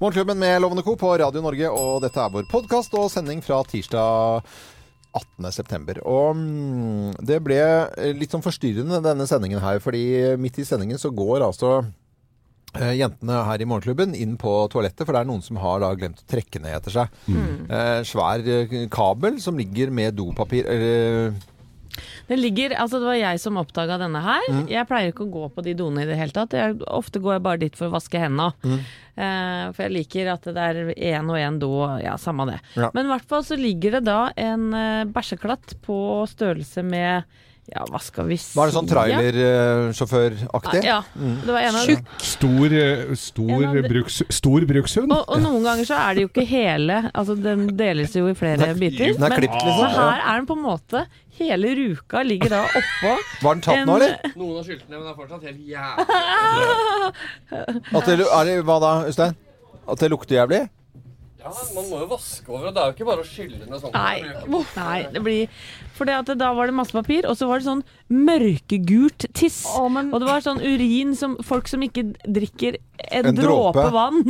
Morgenklubben med Lovende Co. på Radio Norge, og dette er vår podkast og sending fra tirsdag 18.9. Og mm, det ble litt sånn forstyrrende denne sendingen her, fordi midt i sendingen så går altså eh, jentene her i Morgenklubben inn på toalettet, for det er noen som har da glemt å trekke ned etter seg. Eh, svær eh, kabel som ligger med dopapir eller Det ligger, altså det var jeg som oppdaga denne her. Mm. Jeg pleier ikke å gå på de doene i det hele tatt. Jeg, ofte går jeg bare dit for å vaske hendene. Mm. Eh, for jeg liker at det er én og én do, ja, samme det. Ja. Men i hvert fall så ligger det da en eh, bæsjeklatt på størrelse med ja, hva skal vi si Var det sånn trailersjåføraktig? Ja. Det var en av Stor, eh, stor, bruks, stor brukshund. og, og noen ganger så er det jo ikke hele Altså den deles jo i flere biter. Er Men, liksom? men her er den på en måte Hele ruka ligger da oppå. Var den tatt en- nå, eller? Noen har skylt ned, men det er fortsatt helt jævlig. At det, er det, hva da, Øystein? At det lukter jævlig? Ja, man må jo vaske over, og det er jo ikke bare å skylle ned sånn. Nei, nei, det blir For at da var det masse papir, og så var det sånn mørkegult tiss. Og det var sånn urin som folk som ikke drikker en, En dråpe. dråpe vann.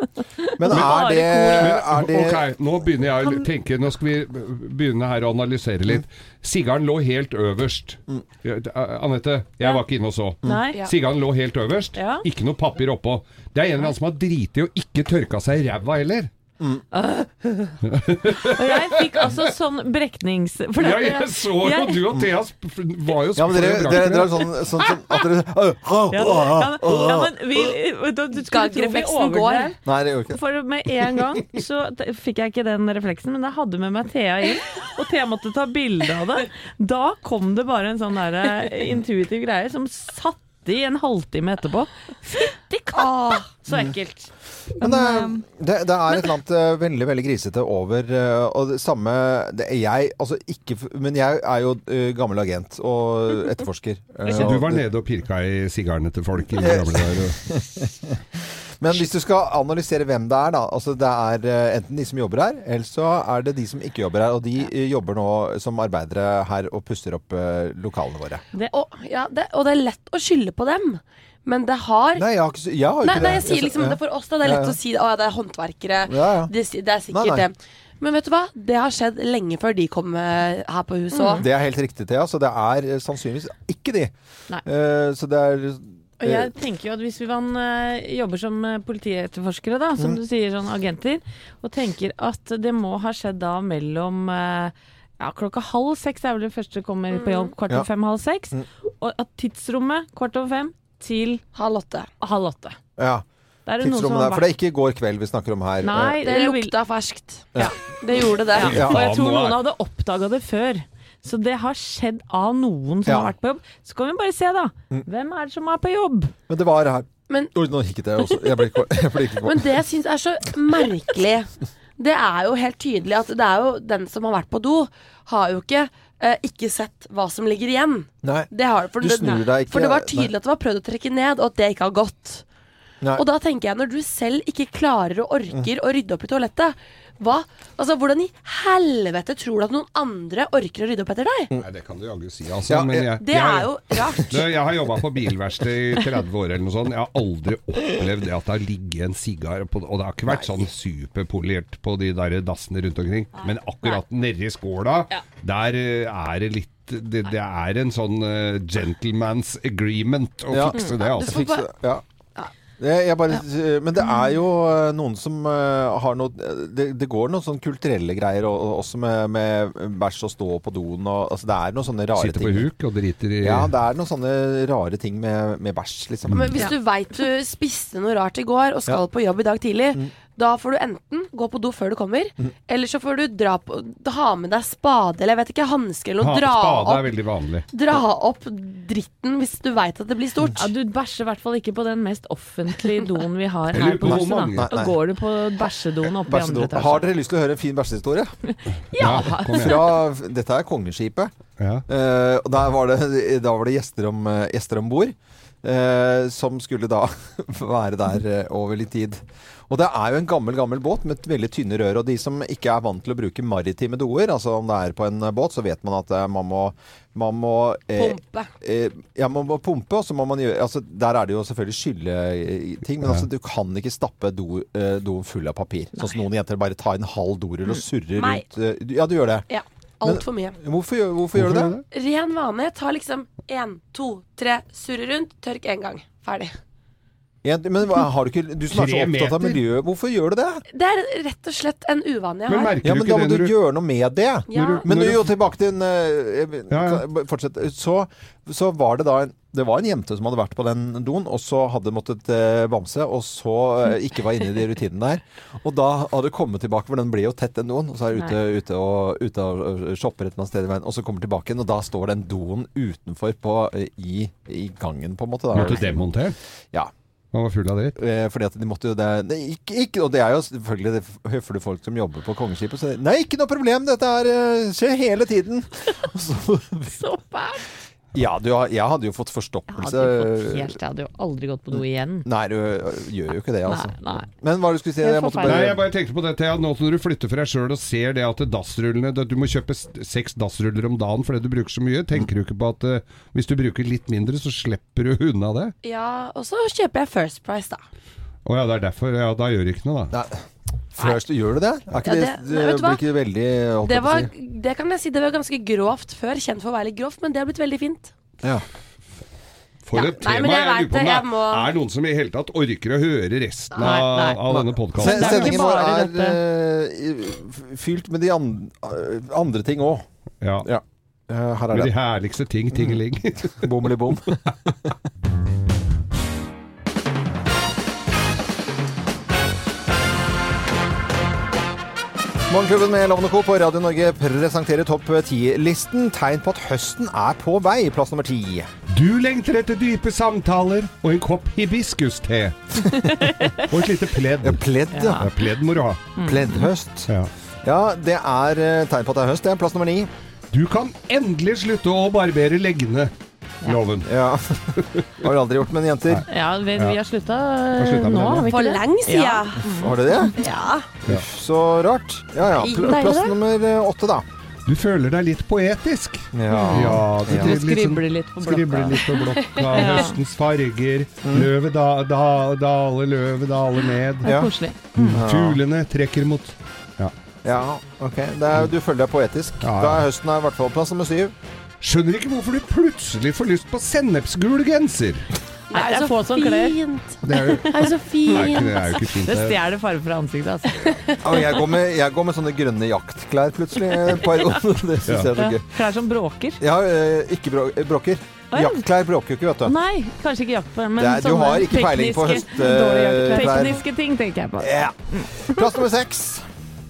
Men er det, er det Ok, nå begynner jeg å tenke Nå skal vi begynne her å analysere litt. Sigaren lå helt øverst. Eh, Anette, jeg var ikke inne og så. Nei. Sigaren lå helt øverst. Ja. Ikke noe papir oppå. Det er en eller annen som har driti og ikke tørka seg i ræva heller. Og jeg fikk altså sånn breknings... For det- Ja, jeg så jo jeg- du og Thea var jo Ja, men dere, dere, dere er sånn, sånn som at dere ja, ja, men, ja, men vi, du, du ikke refleksen går. Nei, det gjør ikke. For med en gang så fikk jeg ikke den refleksen, men jeg hadde med meg Thea inn, og Thea måtte ta bilde av det. Da kom det bare en sånn der intuitiv greie som satte i en halvtime etterpå. Fytti katta! Så ekkelt. Men det, det, det er et eller annet eh, veldig veldig grisete over eh, Og det samme det, er Jeg, altså ikke Men jeg er jo eh, gammel agent og etterforsker. Så du var nede og pirka i sigarene til folk i gamle dager? Men hvis du skal analysere hvem det er, da altså Det er enten de som jobber her, eller så er det de som ikke jobber her. Og de ja. jobber nå som arbeidere her og pusser opp lokalene våre. Og, ja, det, og det er lett å skylde på dem, men det har Nei, jeg har ikke, jeg har jo Nei, nei, nei, det. jeg sier liksom ja. det for oss, da. Det er lett ja. å si å ja, det er håndverkere. Ja, ja. Det, det er sikkert Nei, nei. det. Men vet du hva? Det har skjedd lenge før de kom eh, her på huset òg. Det er helt riktig, Thea. Så det er eh, sannsynligvis ikke de. Nei. Eh, så det er Og jeg tenker jo at hvis vi man uh, jobber som politietterforskere, da, som Mm. du sier, sånn agenter, og tenker at det må ha skjedd da mellom uh, ja, klokka halv seks er vel det første kommer på jobb, kvart Ja. over fem, halv seks. Mm. Og at tidsrommet kvart over fem til Halv åtte. halv åtte. Ja. Det er det noen som Tidsrommet har vært... For det er ikke i går kveld vi snakker om her. Nei, Det det lukta ferskt. Ja. Det gjorde det. Ja. Og jeg tror noen hadde oppdaga det før. Så det har skjedd av noen som Ja. har vært på jobb. Så kan vi bare se, da. Mm. Hvem er det som er på jobb? Men det var her. Men- Oi, nå hikket jeg også. Jeg ble ikke, jeg ble ikke Men det jeg syns er så merkelig, det er jo helt tydelig at det er jo den som har vært på do, har jo ikke eh, ikke sett hva som ligger igjen. Nei. Det har, for, Du det, snur deg ikke. for det var tydelig at det var prøvd å trekke ned, og at det ikke har gått. Nei. Og da tenker jeg, når du selv ikke klarer og orker å rydde opp i toalettet, hva? Altså, hvordan i helvete tror du at noen andre orker å rydde opp etter deg? Nei, det kan du jaggu si, altså. Ja, men jeg- jeg, Det jeg, er jo rart. Du, jeg har jobba på bilverksted i 30 år eller noe sånt. Jeg har aldri opplevd det at det har ligget en sigar på Og det har ikke vært sånn superpolert på de der dassene rundt omkring. Men akkurat nedi skåla, der eh, er det litt det, det er en sånn uh, gentleman's agreement å Ja. fikse det, altså. Du får Fikse- ja. Det, jeg bare, Men det er jo eh, noen som eh, har noe det, det går noen sånne kulturelle greier og, og også med, med bæsj og stå på doen og altså Det er noen sånne rare Sitter på huk og driter i Ja, det er noen sånne rare ting med, med bæsj, liksom. Men hvis du veit du spiste noe rart i går og skal Ja. på jobb i dag tidlig, da får du enten gå på do før du kommer, eller så får du dra på, ha med deg spade eller jeg vet ikke, hansker eller noe. Dra Spade er veldig vanlig. dra opp dritten hvis du veit at det blir stort. Ja, Du bæsjer i hvert fall ikke på den mest offentlige doen vi har her på huset. Da. Nei, Da går du på bæsjedoen oppe i andre etasje. Har dere lyst til å høre en fin bæsjehistorie? Ja. Fra, dette er Kongeskipet. Ja. Uh, og der var det, da var det gjester om, uh, gjester om bord. Uh, som skulle da være der eh, over litt tid. Og det er jo en gammel gammel båt med et veldig tynne rør. Og de som ikke er vant til å bruke maritime doer, altså om det er på en båt, så vet man at eh, man må, man må eh, Pumpe. Eh, ja, man må pumpe, og så må man gjøre altså, Der er det jo selvfølgelig skylleting, men altså, du kan ikke stappe do, eh, doen full av papir. Sånn som noen jenter bare tar en halv dorull og surrer Nei. rundt eh, Ja, du gjør det. Ja. Altfor mye. Hvorfor, gjør- hvorfor, gjør du det? Ren vane. Ta liksom én, to, tre, surre rundt, tørk én gang. Ferdig. Ja, men har du ikke Du som er så opptatt av miljøet, hvorfor gjør du det? Det er rett og slett en uvane jeg Men har. merker Ja, du men da må det du du gjøre noe med det. Ja. Når du- Men når du, jo tilbake til en eh, Ja, ja. Fortsett. Så, så var det da en det var en jente som hadde vært på den doen, og så hadde måttet eh, bamse, og så eh, ikke var inne i de rutinene der. Og da hadde kommet tilbake, for den ble jo tett, den doen, og så er ute, ute, og, ute og shopper et eller annet sted i veien, og så kommer tilbake igjen, og da står den doen utenfor på, eh, i, i gangen, på en måte. Da. Måtte demontere? Ja. Han var full av dritt? Eh, fordi at de måtte jo det, nei, ikke, ikke, Og det er jo selvfølgelig det høflige folk som jobber på Kongeskipet. Så nei, ikke noe problem, dette er, eh, skjer hele tiden. Så, Så fælt! Ja, du, jeg hadde jo fått Jeg forstoppelse. hadde, jo fått helt, jeg hadde jo aldri gått på do igjen. Nei, du gjør jo ikke det, altså. Nei, nei. Men hva er det du skulle si? Jeg måtte forferdelig. Nei, jeg bare tenkte på det Thea, nå når du flytter for deg sjøl og ser det at dassrullene Du må kjøpe seks dassruller om dagen fordi du bruker så mye. Tenker du ikke på at uh, hvis du bruker litt mindre, så slipper du unna det? Ja, og så kjøper jeg First Price, da. Å ja, det er derfor. Ja, da gjør det ikke noe, da. Nei. Først, gjør du det? Er ikke Ja, det, det- det, nei, blir ikke veldig Det, var, si. det kan jeg si, det var ganske grovt før, kjent for å være litt grovt, men det har blitt veldig fint. Ja. For Ja, et tema. Nei, jeg Jeg lurer på om det, må- er noen som i hele tatt orker å høre resten Nei, av, nei. av denne podkasten. Sendingen vår er uh, fylt med de an, andre ting òg. Ja. Ja. Uh, her er Med de herligste ting, tingeling. Bommeli-bom. Morgenklubben med Lovende Co. på Radio Norge presenterer topp 10-listen. Tegn på at høsten er på vei. Plass nummer ti. Du lengter etter dype samtaler og en kopp hibiskuste. og et lite pledd. Ja, pledd, ja. Ja, pledd må du ha. Pleddhøst. Ja. Ja, det er eh, tegn på at det er høst. Det er plass nummer ni. Du kan endelig slutte å barbere leggene. Loven. Ja. Har du aldri gjort, men jenter. Ja, vi, vi har slutta sluttet nå, har vi ikke For det? lenge siden. Har du det? Ja. Uff, så rart. Ja ja. Pl plass nummer eh, åtte, da. Du føler deg litt poetisk. Ja. Ja, Ja. du ja. litt sånn- skribler litt på Skribler blokka. litt på blokka. Ja. Høstens farger. Løvet da, da, daler, løvet daler ned. Det Ja. er koselig. Fuglene trekker mot Ja, ok. Det er, du føler deg poetisk. Ja, ja. Da er høsten her i hvert fall plass nummer syv. Skjønner ikke hvorfor du plutselig får lyst på sennepsgul genser. Nei, det er få som kler. Det er jo, Det er så er fint. det er jo ikke fint. Det stjeler farge fra ansiktet, altså. Ja, jeg, går med, jeg går med sånne grønne jaktklær plutselig. en periode. Det syns Ja. jeg er så gøy. Klær som bråker. Ja, eh, ikke bråker. Å, ja. Jaktklær bråker jo ikke, vet du. Nei, kanskje ikke jaktklær, men Det er- du sånne har ikke peiling på tekniske- høst, eh, dårlige jaktklær. klær. Tekniske ting tenker jeg på. Ja. Plass nummer seks.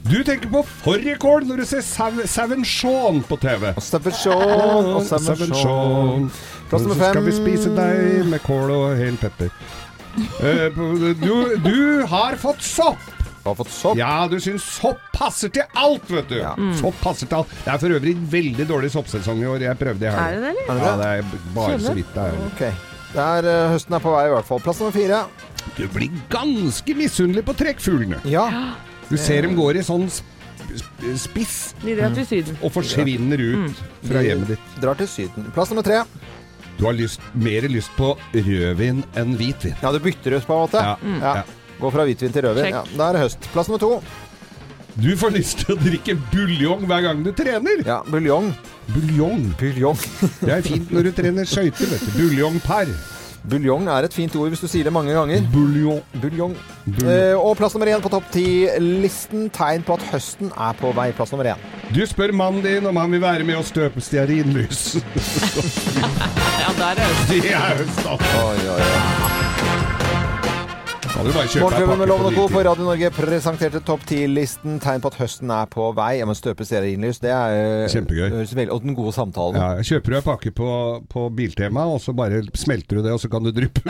Du tenker på fårikål når du ser Seven Shaun på TV. Og Seven og Seven Seven Shaun. Plass nummer fem. Så skal vi spise deg med kål og hel pepper. Uh, du, du har fått sopp! Du Har fått sopp. Ja, du syns sopp passer til alt, vet du. Ja. Sopp passer til alt. Det er for øvrig veldig dårlig soppsesong i år. Jeg prøvde i Er det det, eller? Er Ja, det? er bare så vidt det er. Ok. Det er, uh, høsten er på vei i hvert fall. Plass nummer fire. Du blir ganske misunnelig på trekkfuglene. Ja. Du ser dem går i sånn sp sp spiss Syden. og forsvinner ut fra hjemmet ditt. Drar til Syden. Plass nummer tre. Du har lyst, mer lyst på rødvin enn hvitvin. Ja, du bytter ut på en måte. Ja. Mm. Ja. Gå fra hvitvin til rødvin. Ja, da er det høst. Plass nummer to. Du får lyst til å drikke buljong hver gang du trener. Ja, buljong. Buljong. Buljong. Det er fint når du trener skøyter. Buljongpar. Buljong er et fint ord hvis du sier det mange ganger. Buljong. Buljong. Buljong. Eh, og plass nummer én på topp ti-listen. Tegn på at høsten er på vei. Plass nummer én. Du spør mannen din om han vil være med og støpe stearinlys. Ja, der er det. Det er høst, da. Oi, oi, oi. Kan du bare kjøpe Morgenklubben med Loven og på Co. på Radio Norge presenterte topp ti-listen. Tegn på at høsten er på vei. Ja, men støpe stearinlys, det er eh, Kjempegøy. veldig- Og den gode samtalen. Ja, kjøper du en pakke på, på Biltema, og så bare smelter du det, og så kan du dryppe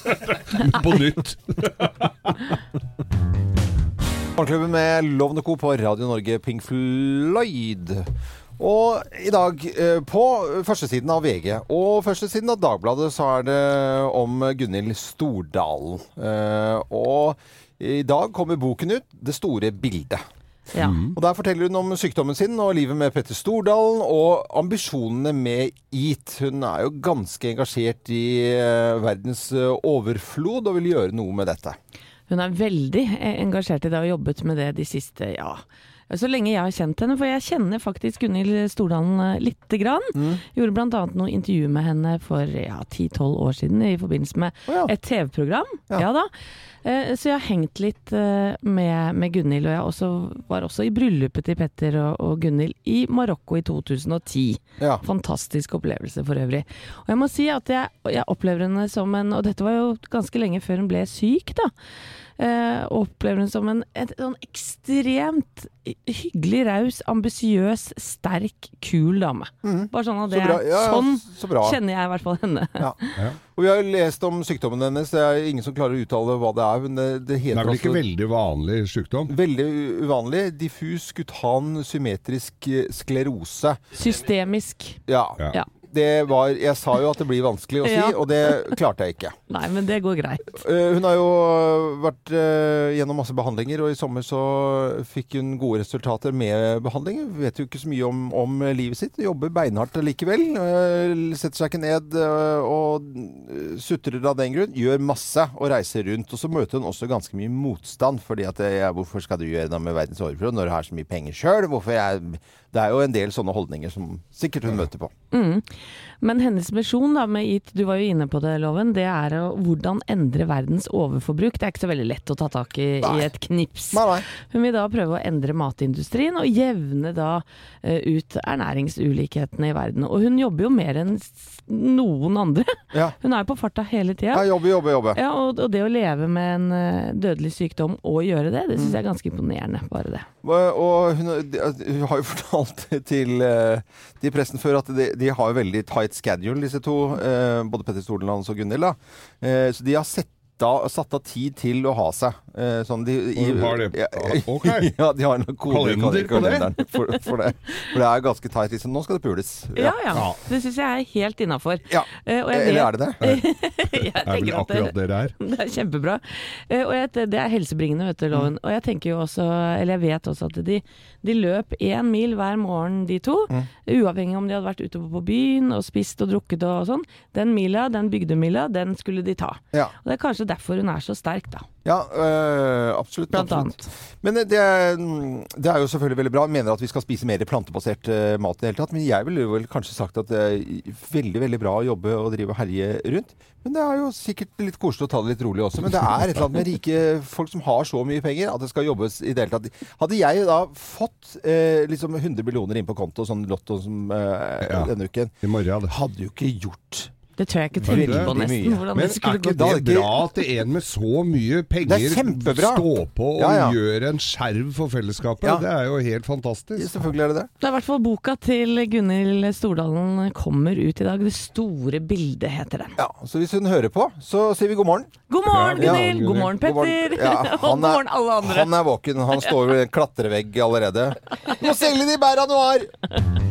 på nytt. Morgenklubben med Loven og Co. på Radio Norge, Pink Floyd. Og i dag eh, på førstesiden av VG og førstesiden av Dagbladet så er det om Gunhild Stordalen. Eh, og i dag kommer boken ut 'Det store bildet'. Ja. Og Der forteller hun om sykdommen sin og livet med Petter Stordalen og ambisjonene med EAT. Hun er jo ganske engasjert i eh, verdens overflod og vil gjøre noe med dette. Hun er veldig engasjert i det og har jobbet med det de siste, ja så lenge jeg har kjent henne, for jeg kjenner faktisk Gunhild Stordalen eh, lite grann. Mm. Gjorde bl.a. noe intervju med henne for ja, 10-12 år siden i forbindelse med oh, ja. et TV-program. Ja. Ja. da. Eh, Så jeg har hengt litt eh, med, med Gunhild, og jeg også, var også i bryllupet til Petter og, og Gunhild i Marokko i 2010. Ja. Fantastisk opplevelse for øvrig. Og jeg må si at jeg, jeg opplever henne som en Og dette var jo ganske lenge før hun ble syk, da. Eh, og opplever henne som en et, sånn ekstremt hyggelig, raus, ambisiøs, sterk, kul dame. Bare sånn at det Så. Ja, Sånn så kjenner jeg i hvert fall henne. Ja. Ja. Og vi har jo lest om sykdommen hennes. Det er ingen som klarer å uttale hva det er. Men det, det Det er vel ikke altså veldig vanlig sykdom? Veldig uvanlig. Diffus gutan symmetrisk eh, sklerose. Systemisk. Ja. Det var Jeg sa jo at det blir vanskelig å si, Ja. og det klarte jeg ikke. Nei, men det går greit. Eh, hun har jo vært eh, gjennom masse behandlinger, og i sommer så fikk hun gode resultater med behandling. Vet jo ikke så mye om, om livet sitt. Jobber beinhardt likevel. Eh, setter seg ikke ned og sutrer av den grunn. Gjør masse og reiser rundt. Og så møter hun også ganske mye motstand. fordi at ja, Hvorfor skal du gjøre det med verdens overflod når du har så mye penger sjøl? Det er jo en del sånne holdninger som sikkert hun møter på. Mm. Men hennes misjon da, med EAT, du var jo inne på det, Loven, det er å hvordan endre verdens overforbruk. Det er ikke så veldig lett å ta tak i Nei. i et knips. Nei, nei. Hun vil da prøve å endre matindustrien og jevne da eh, ut ernæringsulikhetene i verden. Og hun jobber jo mer enn noen andre. Ja. Hun er jo på farta hele tida. Ja, jobbe, jobbe, jobbe. Ja, og, og det å leve med en eh, dødelig sykdom og gjøre det, det syns jeg er ganske imponerende. Bare det. Og og hun, de- hun har jo fortalt til, De til pressen før at de, de har jo veldig tight schedule, disse to. eh, Både Petter Stordalen og Gunhild. Eh, Så de har sett da, satt av tid til å ha seg. Eh, Sånn de, i, Og har det- ja, ok. ja, de har noen kode, Kalender på det? For, for, det. for det er ganske tight. Liksom. Nå skal det pules. Ja ja, Ja. det syns jeg er helt innafor. Ja. og Eller vet- er det det? jeg Det er vel tenker at det- akkurat det det er. Det er kjempebra. Eh, Og jeg, det er helsebringende, vet du, loven. Og jeg tenker jo også, eller jeg vet også at de, de løp én mil hver morgen, de to. Uavhengig om de hadde vært ute på byen og spist og drukket og sånn. Den mila, den bygdemila, den skulle de ta. Ja, Og det er kanskje derfor hun er så sterk, da. ja øh, absolutt. Blant absolutt. annet. Men det, er- det er jo selvfølgelig veldig bra. Jeg mener at vi skal spise mer plantebasert uh, mat i det hele tatt. Men jeg ville vel kanskje sagt at det er veldig veldig bra å jobbe og drive og herje rundt. Men det er jo sikkert litt koselig å ta det litt rolig også. Men det er et eller annet med rike folk som har så mye penger at det skal jobbes i det hele tatt. Hadde jeg da fått eh, liksom 100 millioner inn på konto, sånn lotto som eh, Ja. denne uken, I morgen, det. hadde jo ikke gjort Det tør jeg ikke tenke på nesten. mye? Hvordan Men det er skulle ikke det bra at det en med så mye penger Det er står på og Ja, ja. gjør en skjerv for fellesskapet? Ja. Det er jo helt fantastisk. Selvfølgelig er det det. Det er i hvert fall boka til Gunhild Stordalen kommer ut i dag. 'Det store bildet' heter den. Ja, Så hvis hun hører på, så sier vi god morgen. God morgen, Ja, Gunhild! God morgen, God morgen. Petter! Ja, og god er- morgen, alle andre. Han er våken. Han står ved en klatrevegg allerede. Må selge de bæra du har!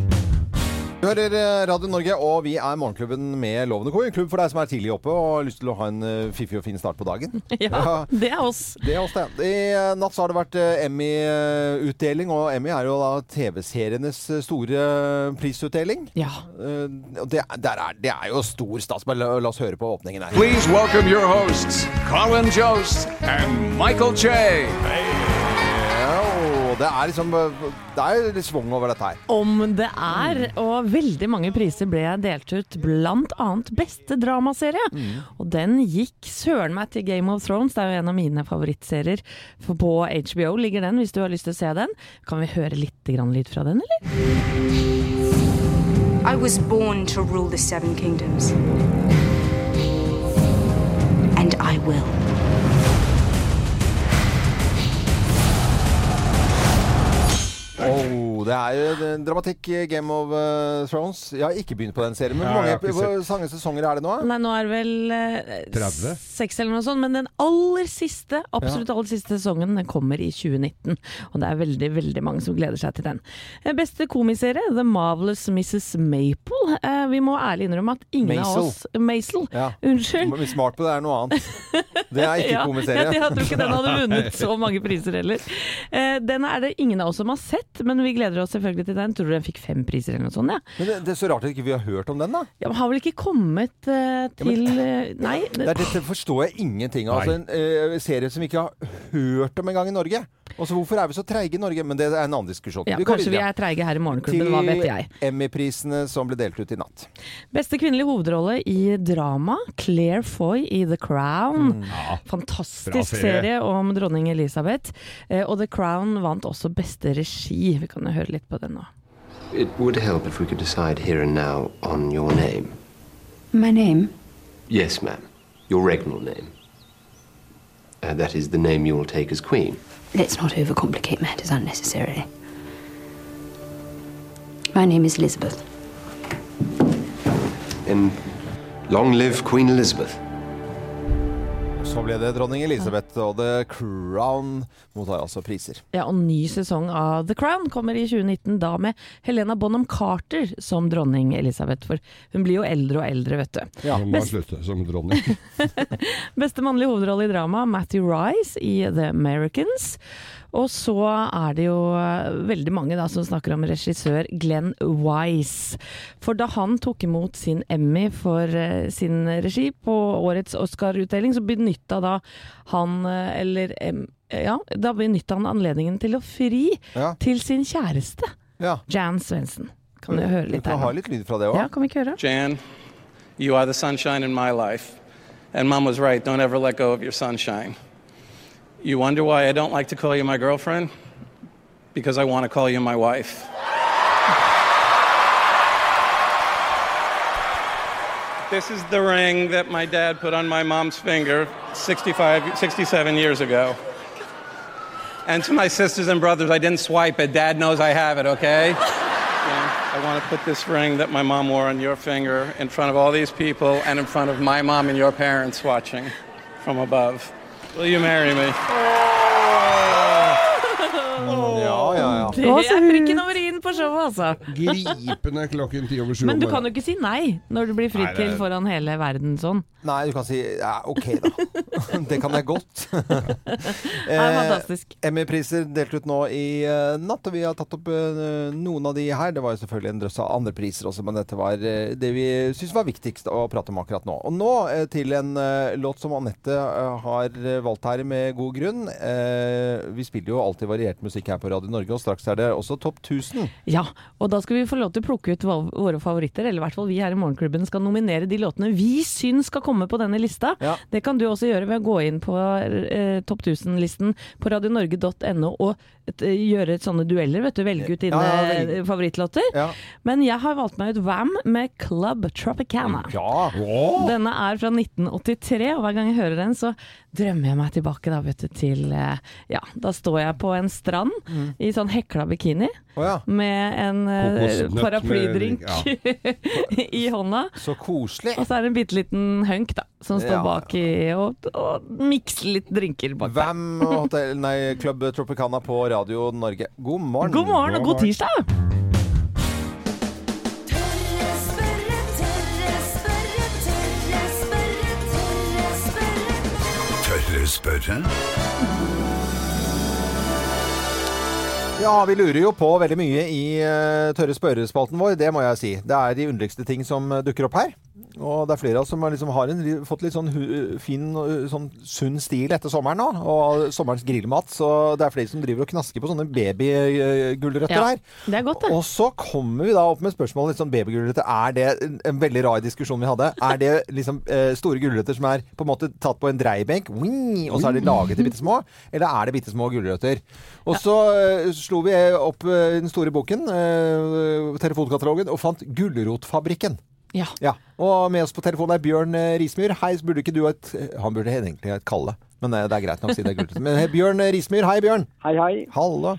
Du hører eh, Radio Norge, og vi er Morgenklubben med Lovende Co. En klubb for deg som er tidlig oppe og har lyst til å ha en eh, fiffig og fin start på dagen. Ja, det er oss. Det er oss, det. I eh, natt så har det vært eh, Emmy-utdeling, og Emmy er jo da TV-serienes eh, store prisutdeling. Ja. Eh, og det, der er, det er jo stor stas. Bare la, la oss høre på åpningen her. Please welcome your hosts, Colin Jost and Michael Che. Ja, og det er liksom Det er litt svung over dette her. Om det er, og veldig mange priser ble delt ut, annet beste dramaserie. Og den gikk søren meg til Game of Thrones, det er jo en av mine favorittserier. For på HBO ligger den, hvis du har lyst til å se den. Kan vi høre litt grann lyd fra den, eller? I was born to rule the Seven Kingdoms. And I will. Oh, det er jo dramatikk i Game of eh, Thrones. Jeg har ikke begynt på den serien. Men hvor mange hvor mange sesonger er det nå? Nei, nå er det vel eh, 30? seks eller noe sånt, men den aller siste, absolutt aller siste sesongen, den kommer i 2019. Og det er veldig, veldig mange som gleder seg til den. Eh, Beste komiserie, The Marvelous Mrs. Maple. Vi må ærlig innrømme at ingen Maisel. av oss Maisel. Ja. Unnskyld. Må bli smart på det er noe annet. Det er ikke Ja, komiserie. Jeg, jeg tror ikke den hadde vunnet så mange priser heller. Eh, den er det ingen av oss som har sett, men vi gleder oss selvfølgelig til den. Tror du den fikk fem priser eller noe sånt? Ja. Men det, det er så rart at ikke vi har hørt om den, da. Ja, men har vel ikke kommet uh, til eh, Nei. Det er, dette forstår jeg ingenting av. Altså, en uh, serie som vi ikke har hørt om engang i Norge. Også Hvorfor er vi så treige i Norge? Men det er en annen diskusjon. ja, Vi kanskje kanskje vi er treige her i Morgenklubben, hva vet jeg. Til Emmy-prisene som ble delt ut i natt. Beste kvinnelige hovedrolle i drama, Claire Foy i The Crown. Ja. Fantastisk serie. serie. om dronning Elisabeth. Eh, og The Crown vant også beste regi. Vi kan jo høre litt på den nå. It would help if we could decide here and now on your name. My name? Yes, ma'am. Your regnal name. Uh, that is the name you will take as queen. Let's not overcomplicate matters unnecessarily. My name is Elizabeth. And long live Queen Elizabeth. Så ble det dronning Elisabeth og The Crown mottar altså priser. Ja, og ny sesong av The Crown kommer i 2019, da med Helena Bonham Carter som dronning Elisabeth. For hun blir jo eldre og eldre, vet du. Ja. Hun må slutte som dronning. Beste mannlige hovedrolle i drama, Matthew Rice i The Americans. Og så er det jo eh, veldig mange da som snakker om regissør Glenn Wise. For da han tok imot sin Emmy for eh, sin regi på årets Oscar-utdeling, så benytta da han, eh, eller ja, da benytta han anledningen til å fri Ja. til sin kjæreste, ja. Jan Svendsen. Kan du høre Vi litt her ha nå? litt lyd fra det òg. Ja, kan vi ikke høre? Jan, you are the sunshine in my life. And mom was right. Don't ever let go of your sunshine. You wonder why I don't like to call you my girlfriend? Because I want to call you my wife. This is the ring that my dad put on my mom's finger 65, 67 years ago. And to my sisters and brothers, I didn't swipe it. Dad knows I have it, okay? Yeah, I want to put this ring that my mom wore on your finger in front of all these people and in front of my mom and your parents watching from above. Will you marry me? Uh, Ja. Det er prikken over i-en på showet, altså. Gripende klokken ti over sju. Men du kan jo ikke si nei når du blir det- til foran hele verden sånn. Nei, du kan si ja, OK, da. Det kan jeg godt. Det er fantastisk. Emmy-priser delt ut nå i uh, natt, og vi har tatt opp uh, noen av de her. Det var jo selvfølgelig en drøss av andre priser også, men dette var uh, det vi syns var viktigst å prate om akkurat nå. Og nå eh, til en eh, låt som Anette eh, har eh, valgt her med god grunn. Eh, vi spiller jo alltid variert musikk her på Radio Norge, og straks er det også Topp 1000. Ja, og da skal vi få lov til å plukke ut våre favoritter, eller i hvert fall vi her i Morgenklubben skal nominere de låtene vi syns skal komme på denne lista. Ja. Det kan du også gjøre ved å gå inn på eh, Topp 1000-listen på radionorge.no og et, eh, gjøre et sånne dueller, vet du. Velge ut dine Ja, ja, eh, favorittlåter. Men jeg har valgt meg ut Wam med Club Tropicana. ja. Denne er fra 1983, og hver gang jeg hører den, så drømmer jeg meg tilbake da, vet du, til eh, Ja, da står jeg på en strand i sånn hekla bikini oh, ja. med en paraplydrink med, ja. i hånda. Så koselig. Og så er det en bitte liten hunk da, som står Ja. baki og, og mikser litt drinker bak der. Vam Hotel, nei, Club Tropicana på Radio Norge. God morgen. God morgen og god tirsdag! Tørre spørre, Ja, vi lurer jo på veldig mye i uh, tørre spørrespalten vår, det må jeg si. Det er de underligste ting som eh, dukker opp her. Og det er flere av oss som har, liksom, har en, fått litt sånn fin, sånn sunn stil etter sommeren nå. Og sommerens grillmat. Så det er flere som driver og knasker på sånne babygulrøtter Ja, her. det er godt, det. Og så kommer vi da opp med spørsmålet litt sånn babygulrøtter. Er det en, veldig rar diskusjon vi hadde? Er det liksom eh, store gulrøtter som er på en måte tatt på en dreiebenk, og så er de laget til bitte små? Eller er det bitte små gulrøtter? Og så eh, slo vi opp eh, den store boken, telefonkatalogen, og fant Gulrotfabrikken. Ja. Ja, og med oss på telefonen er Bjørn eh, Rismyr. Hei, burde ikke du ha et Han burde egentlig ha et Kalle, men eh, det er greit nok å si det er. Men eh, Bjørn Rismyr, hei Bjørn. Hei, hei. Hallo.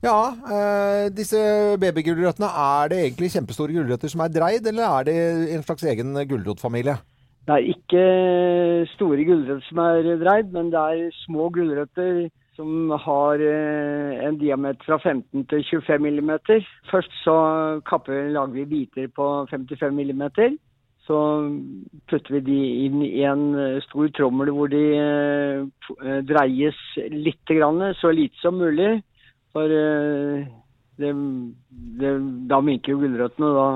Ja, eh, disse babygulrøttene, er det egentlig kjempestore gulrøtter som er dreid, eller er det en slags egen gulrotfamilie? Det er ikke store gulrøtter som er dreid, men det er små gulrøtter som har eh, en diameter fra 15 til 25 millimeter. Først så kapper, lager vi biter på 55 millimeter. Så putter vi de inn i en eh, stor trommel hvor de eh, dreies litt, så lite som mulig. For det, det, da minker jo gulrøttene. Da.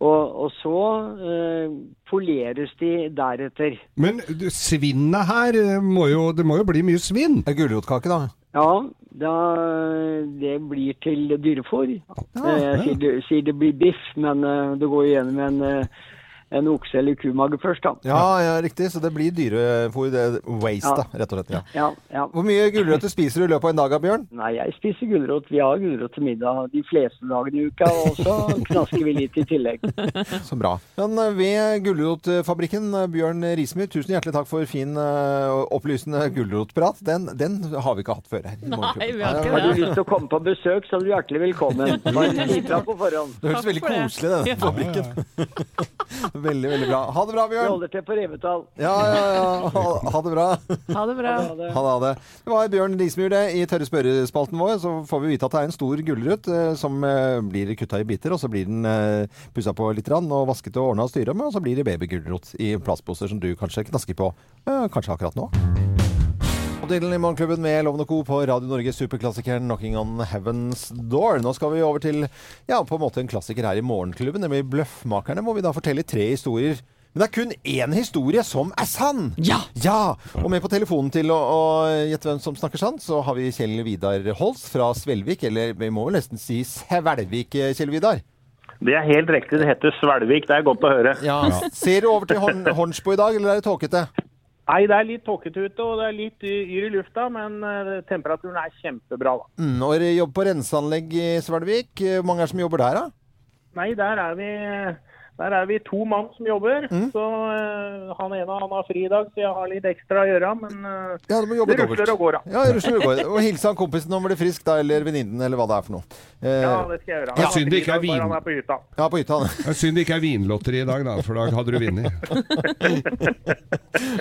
Og, og så eh, poleres de deretter. Men svinnet her eh, må jo Det må jo bli mye svinn? Gulrotkake, da. Ja, da, det blir til dyrefòr. Ja, ja. Jeg sier det, sier det blir biff, men eh, det går jo gjennom en, eh, en okse- eller kumage først, da. Ja, ja, riktig. Så det blir dyrefôr. det Waste, Ja. da, rett og slett. Ja. Ja, ja. Hvor mye gulrøtter spiser du i løpet av en dag, Bjørn? Nei, jeg spiser gulrot. Vi har gulrot til middag de fleste dagene i uka, og så knasker vi litt i tillegg. Så bra. Men eh, ved Gulrotfabrikken, eh, Bjørn Rismyr, tusen hjertelig takk for fin eh, og opplysende gulrotprat. Den, den har vi ikke hatt før her. i Morgenklubben. vi har ikke det. Har du lyst til å komme på besøk, så er du hjertelig velkommen. Bare si fra på forhånd. Det høres veldig koselig ut, denne fabrikken. veldig, veldig bra. Ha det bra, Bjørn. Vi holder til på revetall. Ja, ja, ja. Ha, ha det bra. Ha det bra. Ha det. Ha det, ha det. Det var Bjørn Rismyr det i tørre spørrespalten vår. Så får vi vite at det er en stor gulrot eh, som eh, blir kutta i biter, og så blir den eh, pussa på litt rann, og vasket og ordna og styra med, og så blir det babygulrot i plastposer som du kanskje knasker på eh, kanskje akkurat nå. Dylan i Morgenklubben med Loven og Co. på Radio Norge, superklassikeren 'Knocking on Heaven's Door'. Nå skal vi over til ja, på en måte en klassiker her i Morgenklubben, nemlig Bløffmakerne, hvor vi da forteller tre historier. Men det er kun én historie som er sann! Ja! Ja! Og med på telefonen til å, å gjette hvem som snakker sant, så har vi Kjell Vidar Holst fra Svelvik, eller vi må vel nesten si Svelvik, Kjell Vidar. Det er helt riktig. Det heter Svelvik. Det er godt å høre. Ja. Ser du over til Horn Hornsbo i dag, eller er det tåkete? Nei, det er litt tåkete ute og det er litt yr i lufta, men eh, temperaturen er kjempebra. da. Mm, og dere jobber på renseanlegg i Svelvik. Eh, Hvor mange er det som jobber der, da? Nei, der er vi, der er vi to mann som jobber. Mm. Så uh, han ene han har fri i dag, så jeg har litt ekstra å gjøre. Men uh, Ja, du må jobbe det rusler dobbelt. og går, da. Ja, rusler og går. Og hilse han kompisen om å bli frisk, da, eller venninnen, eller hva det er for noe. Uh, Ja, det skal jeg gjøre. Ja, Han har synd det fri i ikke er bare vin. Han er på hytta. ja, på hytta. han. Er synd det ikke er vinlotteri i dag, da, for da hadde du vunnet.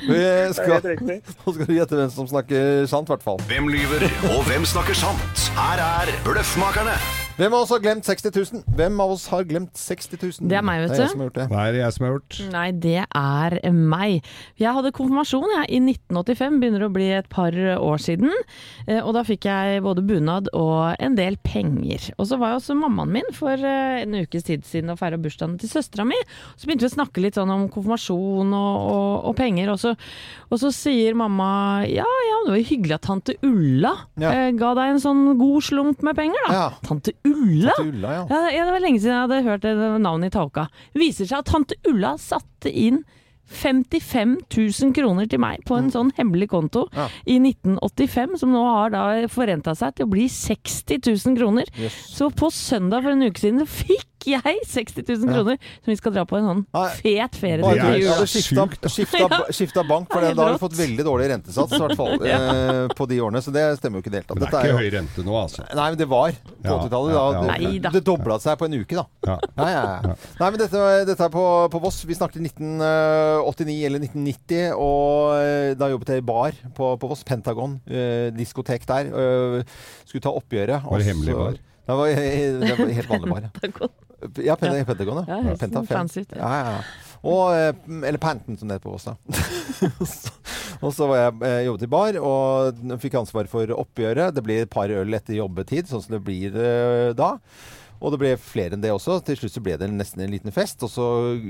Vi skal, nå skal du gjette hvem som snakker sant, i hvert fall. Hvem lyver, og hvem snakker sant? Her er Bløffmakerne. Hvem av oss har glemt 60 000? Hvem av oss har glemt 60 000? Det er meg, vet du. Det er jeg som har gjort det. Nei, det er jeg som har gjort? Nei, det er meg. Jeg hadde konfirmasjon jeg, i 1985, begynner å bli et par år siden. Eh, Og da fikk jeg både bunad og en del penger. Og så var jeg også mammaen min for eh, en ukes tid siden og feira bursdagen til søstera mi. Så begynte vi å snakke litt sånn om konfirmasjon og, og, og penger. Og så, og så sier mamma ja ja, det var hyggelig at tante Ulla Ja. eh, ga deg en sånn god slump med penger, da. Ja. Tante Ulla? Tante Ulla, ja. Ja, det var lenge siden jeg hadde hørt det navnet i talka, Viser seg at tante Ulla satte inn 55 000 kroner til meg på en sånn hemmelig konto Mm. Ja. i 1985, som nå har da forenta seg til å bli 60 000 kroner. Yes. Så på søndag for en uke siden så fikk jeg 60 000 kroner som vi skal dra på en sånn fet ferie er til jul. hadde skifta, skifta, skifta bank, for da har du fått veldig dårlig rentesats i hvert fall, eh, på de årene. Så det stemmer jo ikke i det hele tatt. Det er ikke høy rente nå, altså. Nei, men det var på 80-tallet. ja, Da, ja. det, Nei det dobla seg på en uke, da. Ja. Ja, ja, ja. Nei, men dette, dette er på, på Voss. Vi snakket 1989 eller 1990, og eh, da jobbet jeg i bar på, på Voss. Pentagon. Eh, diskotek der. Eh, skulle ta oppgjøret. Var det hemmelig bar? Det var, det var helt vanlig bar. Ja, ja Pen Pentagon, Ja, ja. helt Penta 5. fancy ut, ja. Ja, ja, ja. Og, eh, eller Panten, som det heter på da. Og så var jeg eh, jobbet i bar og fikk ansvar for oppgjøret. Det blir et par øl etter jobbetid, sånn som det blir eh, da. Og det ble flere enn det også. Til slutt så ble det nesten en liten fest. Og så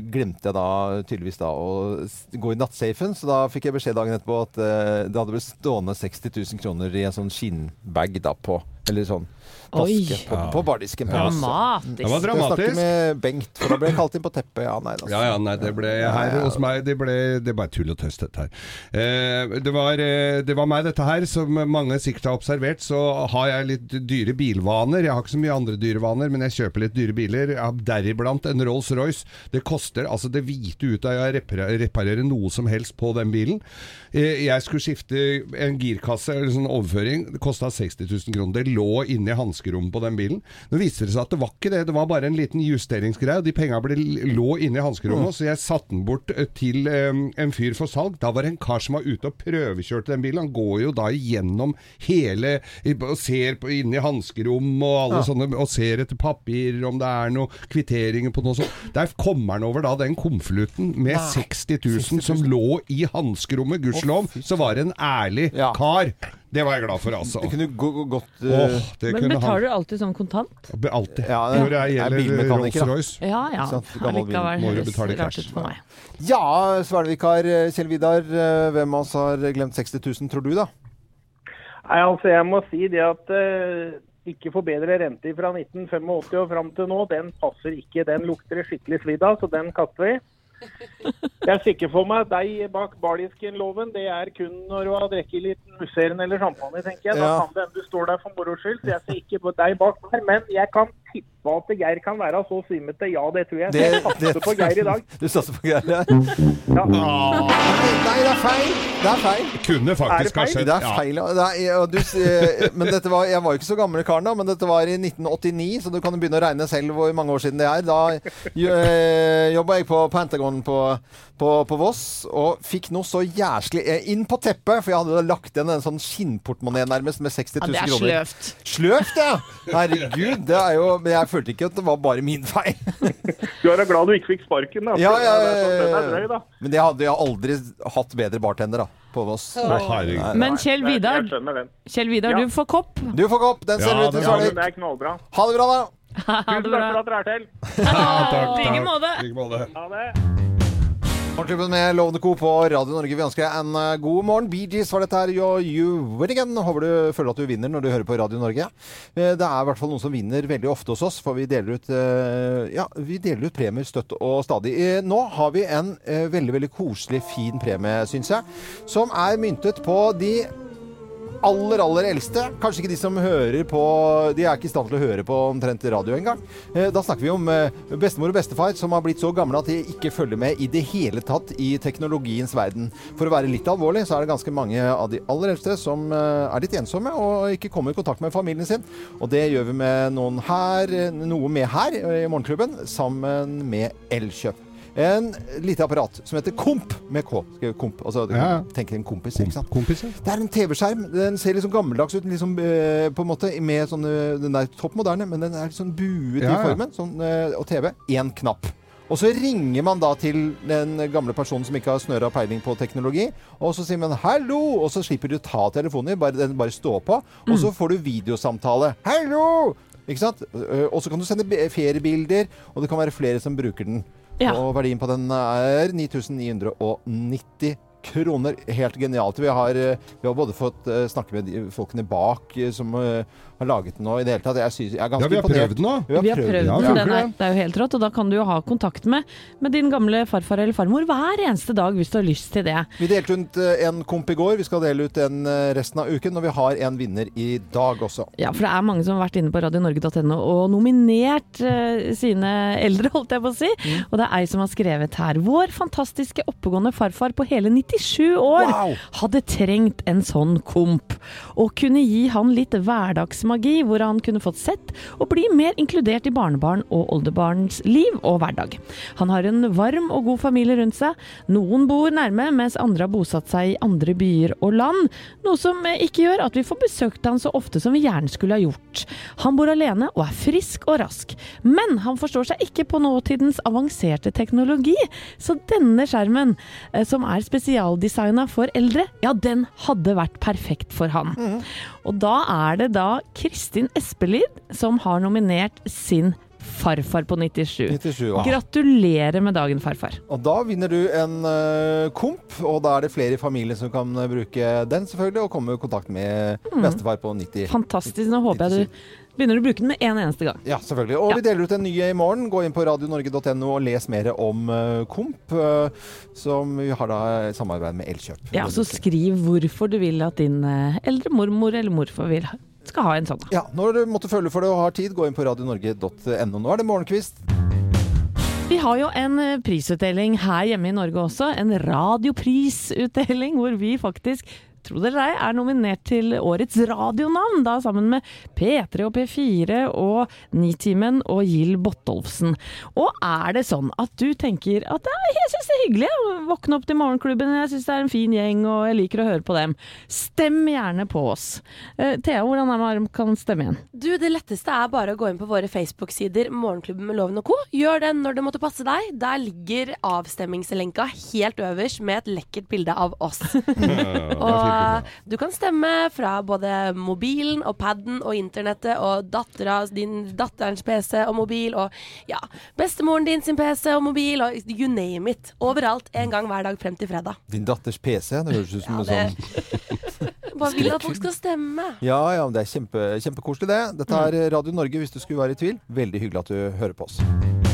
glemte jeg da tydeligvis da å gå i nattsafen, så da fikk jeg beskjed dagen etterpå at eh, det hadde blitt stående 60 000 kroner i en sånn skinnbag da på Eller sånn Oi. på, på bardisken. på Ja. Dramatisk. Det var dramatisk. jeg snakke med Bengt, for da ble jeg kalt inn på teppet. Ja, nei, altså. Ja, ja, nei, det ble her hos meg Det ble det er bare tull og tøys, dette her. Eh, det, var, eh, det var meg, dette her. Som mange sikkert har observert, så har jeg litt dyre bilvaner. Jeg har ikke så mye andre dyre vaner, men jeg kjøper litt dyre biler. Jeg deriblant en Rolls-Royce. Det koster altså det hvite ut av å reparere, reparere noe som helst på den bilen. Eh, jeg skulle skifte en girkasse eller sånn overføring. Det kosta 60 000 kroner. Det lå inni hanskerommet på den bilen. Nå viste det seg at det var ikke det, det var bare en liten justeringsgreie. og De penga lå inni hanskerommet, så jeg satte den bort eh, til um, en fyr for salg. Da var det en kar som var ute og prøvekjørte den bilen. Han går jo da igjennom hele og ser på, i hanskerom og alle Ja. sånne, og ser etter papirer, om det er noe kvitteringer på noe sånt. Der kommer han over da den konvolutten med Nei. 60 000 som lå i hanskerommet. Gudskjelov så var det en ærlig kar. Det var jeg glad for, altså. Det kunne gå, gå, gått Åh, eh, det Men kunne betaler du alltid sånn kontant? Alltid. Ja, det Når er gjelder. Rolls-Royce. Ja ja. Allikevel Må du høres betale rart cash. ut for meg. Ja, Svelvikar eh, Kjell Vidar, eh, hvem av oss har glemt 60 000, tror du da? Nei, altså jeg må si det at uh ikke få bedre rente fra 1985 og fram til nå, den passer ikke. Den lukter skikkelig svidd av, så den kaster vi. Jeg er sikker for meg deg bak bardisken-loven. Det er kun når du har drukket litt musserende eller champagne, tenker jeg. Da Ja. kan det hende du står der for moro skyld. Så jeg ser ikke på deg bak der. Men jeg kan tippe at Geir kan være så svimete. Ja, det tror jeg. Så jeg satser på Geir i dag. Du satser på Geir, ja. Ja. Nei, det er feil! Det er feil. Det Kunne faktisk ha skjedd. Det er feil. ja. Det er, og du, men dette var, jeg var jo ikke så gammel karen da, men dette var i 1989, så du kan jo begynne å regne selv hvor mange år siden det er. Da uh, jobba jeg på Pentagon på, på, på Voss, og fikk noe så jæslig eh, inn på teppet, for jeg hadde lagt igjen en sånn skinnportmoné nærmest med 60 Ja, 000 det er kroner. sløvt. Sløvt, ja! Herregud, det er jo Men jeg følte ikke at det var bare min feil. Du er da glad du ikke fikk sparken, da. Ja, ja, Det sånn, ja, ja. da. Men det hadde jo aldri hatt bedre bartender da, på Voss. Herregud. Men Kjell Nei, Vidar. Kjell Vidar, Ja. du får kopp. Du får kopp. Den ser Ja, ut til den- Ja, men Svelvik. det er knallbra. Ha det bra, da. Ha det Tusen takk bra. for at dere er til. Ja, takk, I like takk. måte. I like måte. Ha det. Morgenklubben med Lovende Co. på Radio Norge. Vi ønsker deg en eh, god morgen. Bee Gees var dette her. Yo, you win again. Håper du føler at du vinner når du hører på Radio Norge. Eh, Det er i hvert fall noen som vinner veldig ofte hos oss, for vi deler ut, eh, ja, vi deler ut premier støtt og stadig. Nå har vi en veldig, veldig koselig, fin premie, syns jeg, som er myntet på de aller, aller eldste. Kanskje ikke de som hører på De er ikke i stand til å høre på omtrent radio engang. Eh, Da snakker vi om eh, bestemor og bestefar som har blitt så gamle at de ikke følger med i det hele tatt i teknologiens verden. For å være litt alvorlig, så er det ganske mange av de aller eldste som eh, er litt ensomme og ikke kommer i kontakt med familien sin. Og det gjør vi med noen her, noe med her i Morgenklubben, sammen med Elkjøp. En lite apparat som heter Komp, med K. Komp. Altså, Ja. tenk en kompis, ikke sant? Kompis, ja. Det er en TV-skjerm. Den ser sånn gammeldags ut, liksom, på en måte, med sånn eh, Den er topp moderne, men den er sånn buet Ja, i formen. Sånn, eh, og TV. Én knapp. Og så ringer man da til den gamle personen som ikke har snøra peiling på teknologi, og så sier man 'hallo', og så slipper du å ta telefonen, bare, den bare står på, og så får du videosamtale. 'Hallo!' Ikke sant? Og så kan du sende feriebilder, og det kan være flere som bruker den. Ja. Og verdien på den er 9990 kroner. Helt genialt. Vi har, eh, vi har både fått eh, snakke med de folkene bak eh, som har laget den nå i det hele tatt. Jeg, synes, jeg er ganske Ja, vi har prøvd den nå. Vi har prøvd Ja, den. er, det? det er jo helt rått, og da kan du jo ha kontakt med, med din gamle farfar eller farmor hver eneste dag hvis du har lyst til det. Vi delte ut eh, en komp i går. Vi skal dele ut en eh, resten av uken, og vi har en vinner i dag også. Ja, for det er mange som har vært inne på radionorge.no og nominert uh, sine eldre, holdt jeg på å si. Mm. Og det er ei som har skrevet her. Vår fantastiske oppegående farfar på hele 97 år Wow! hadde trengt en sånn komp. Og kunne gi han litt hverdagsmagi, hvor han kunne fått sett og bli mer inkludert i barnebarn og oldebarns liv og hverdag. Han har en varm og god familie rundt seg. Noen bor nærme, mens andre har bosatt seg i andre byer og land. Noe som ikke gjør at vi får besøkt han så ofte som vi gjerne skulle ha gjort. Han bor alene og er frisk og rask. Men han forstår seg ikke på nåtidens avanserte teknologi. Så denne skjermen, eh, som er spesialdesigna for eldre, ja, den hadde vært perfekt for han. Og da er det da Kristin Espelid som har nominert sin farfar på 97. 97, ja. Gratulerer med dagen, farfar. Og da vinner du en uh, komp, og da er det flere i familien som kan eh, bruke den, selvfølgelig, og komme i kontakt med Mm. bestefar på 90. Fantastisk. Nå håper jeg du begynner å bruke den med en eneste gang. Ja, selvfølgelig. Og Ja. vi deler ut en ny i morgen. Gå inn på radionorge.no og les mer om eh, Komp, som vi har da samarbeid med Elkjøp. Ja, så skriv hvorfor du vil at din eldre mormor eller morfar vil, ha- skal ha en sånn. Ja, når du måtte føle for det og har tid, gå inn på radionorge.no. Nå er det morgenkvist. Vi har jo en eh, prisutdeling her hjemme i Norge også. En radioprisutdeling hvor vi faktisk tro det eller ei, er nominert til årets radionavn, da sammen med P3 og P4 og Nitimen og Gill Bottolfsen. Og er det sånn at du tenker at «Nei, jeg syns det er hyggelig å våkne opp til morgenklubben, jeg syns det er en fin gjeng og jeg liker å høre på dem, stem gjerne på oss. Eh, Thea, hvordan er det man kan stemme igjen? Du, Det letteste er bare å gå inn på våre Facebook-sider Morgenklubben med Loven og co. Gjør det når det måtte passe deg. Der ligger avstemmingslenka helt øverst med et lekkert bilde av oss. og du kan stemme fra både mobilen og paden og internettet og dattera, din datterens PC og mobil og ja, bestemoren din sin PC og mobil og you name it. Overalt en gang hver dag frem til fredag. Din datters PC, det høres ut som Ja, en sånn Bare vil at folk skal stemme. Ja, ja, det er kjempe, kjempekoselig det. Dette Mm. er Radio Norge, hvis du skulle være i tvil. Veldig hyggelig at du hører på oss.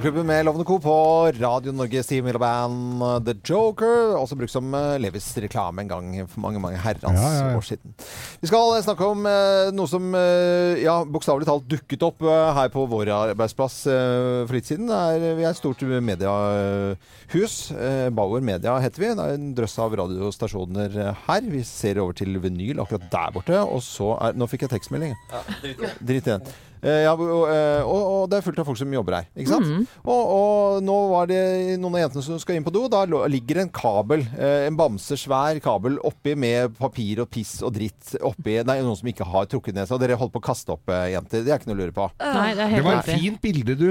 Klubben med Lovende Co. på Radio Norges Steve Miller-band The Joker. Også brukt som eh, Levis reklame en gang for mange mange herrens Ja, ja, ja. år siden. Vi skal snakke om eh, noe som eh, ja, bokstavelig talt dukket opp eh, her på vår arbeidsplass eh, for litt siden. Er, vi er et stort mediehus. Eh, Bauer Media heter vi. Det er en drøss av radiostasjoner eh, her. Vi ser over til vinyl akkurat der borte. Og så er Nå fikk jeg tekstmelding. Ja, drit i Eh, ja, og, eh, og, og det er fullt av folk som jobber her. Ikke sant? Mm. Og, og nå var det noen av jentene som skal inn på do. Da ligger en kabel, eh, en bamse svær kabel, oppi med papir og piss og dritt oppi. Nei, noen som ikke har trukket ned seg. Dere holdt på å kaste opp, eh, jenter. Det er ikke noe å lure på. Nei, det er Det var et fint bilde du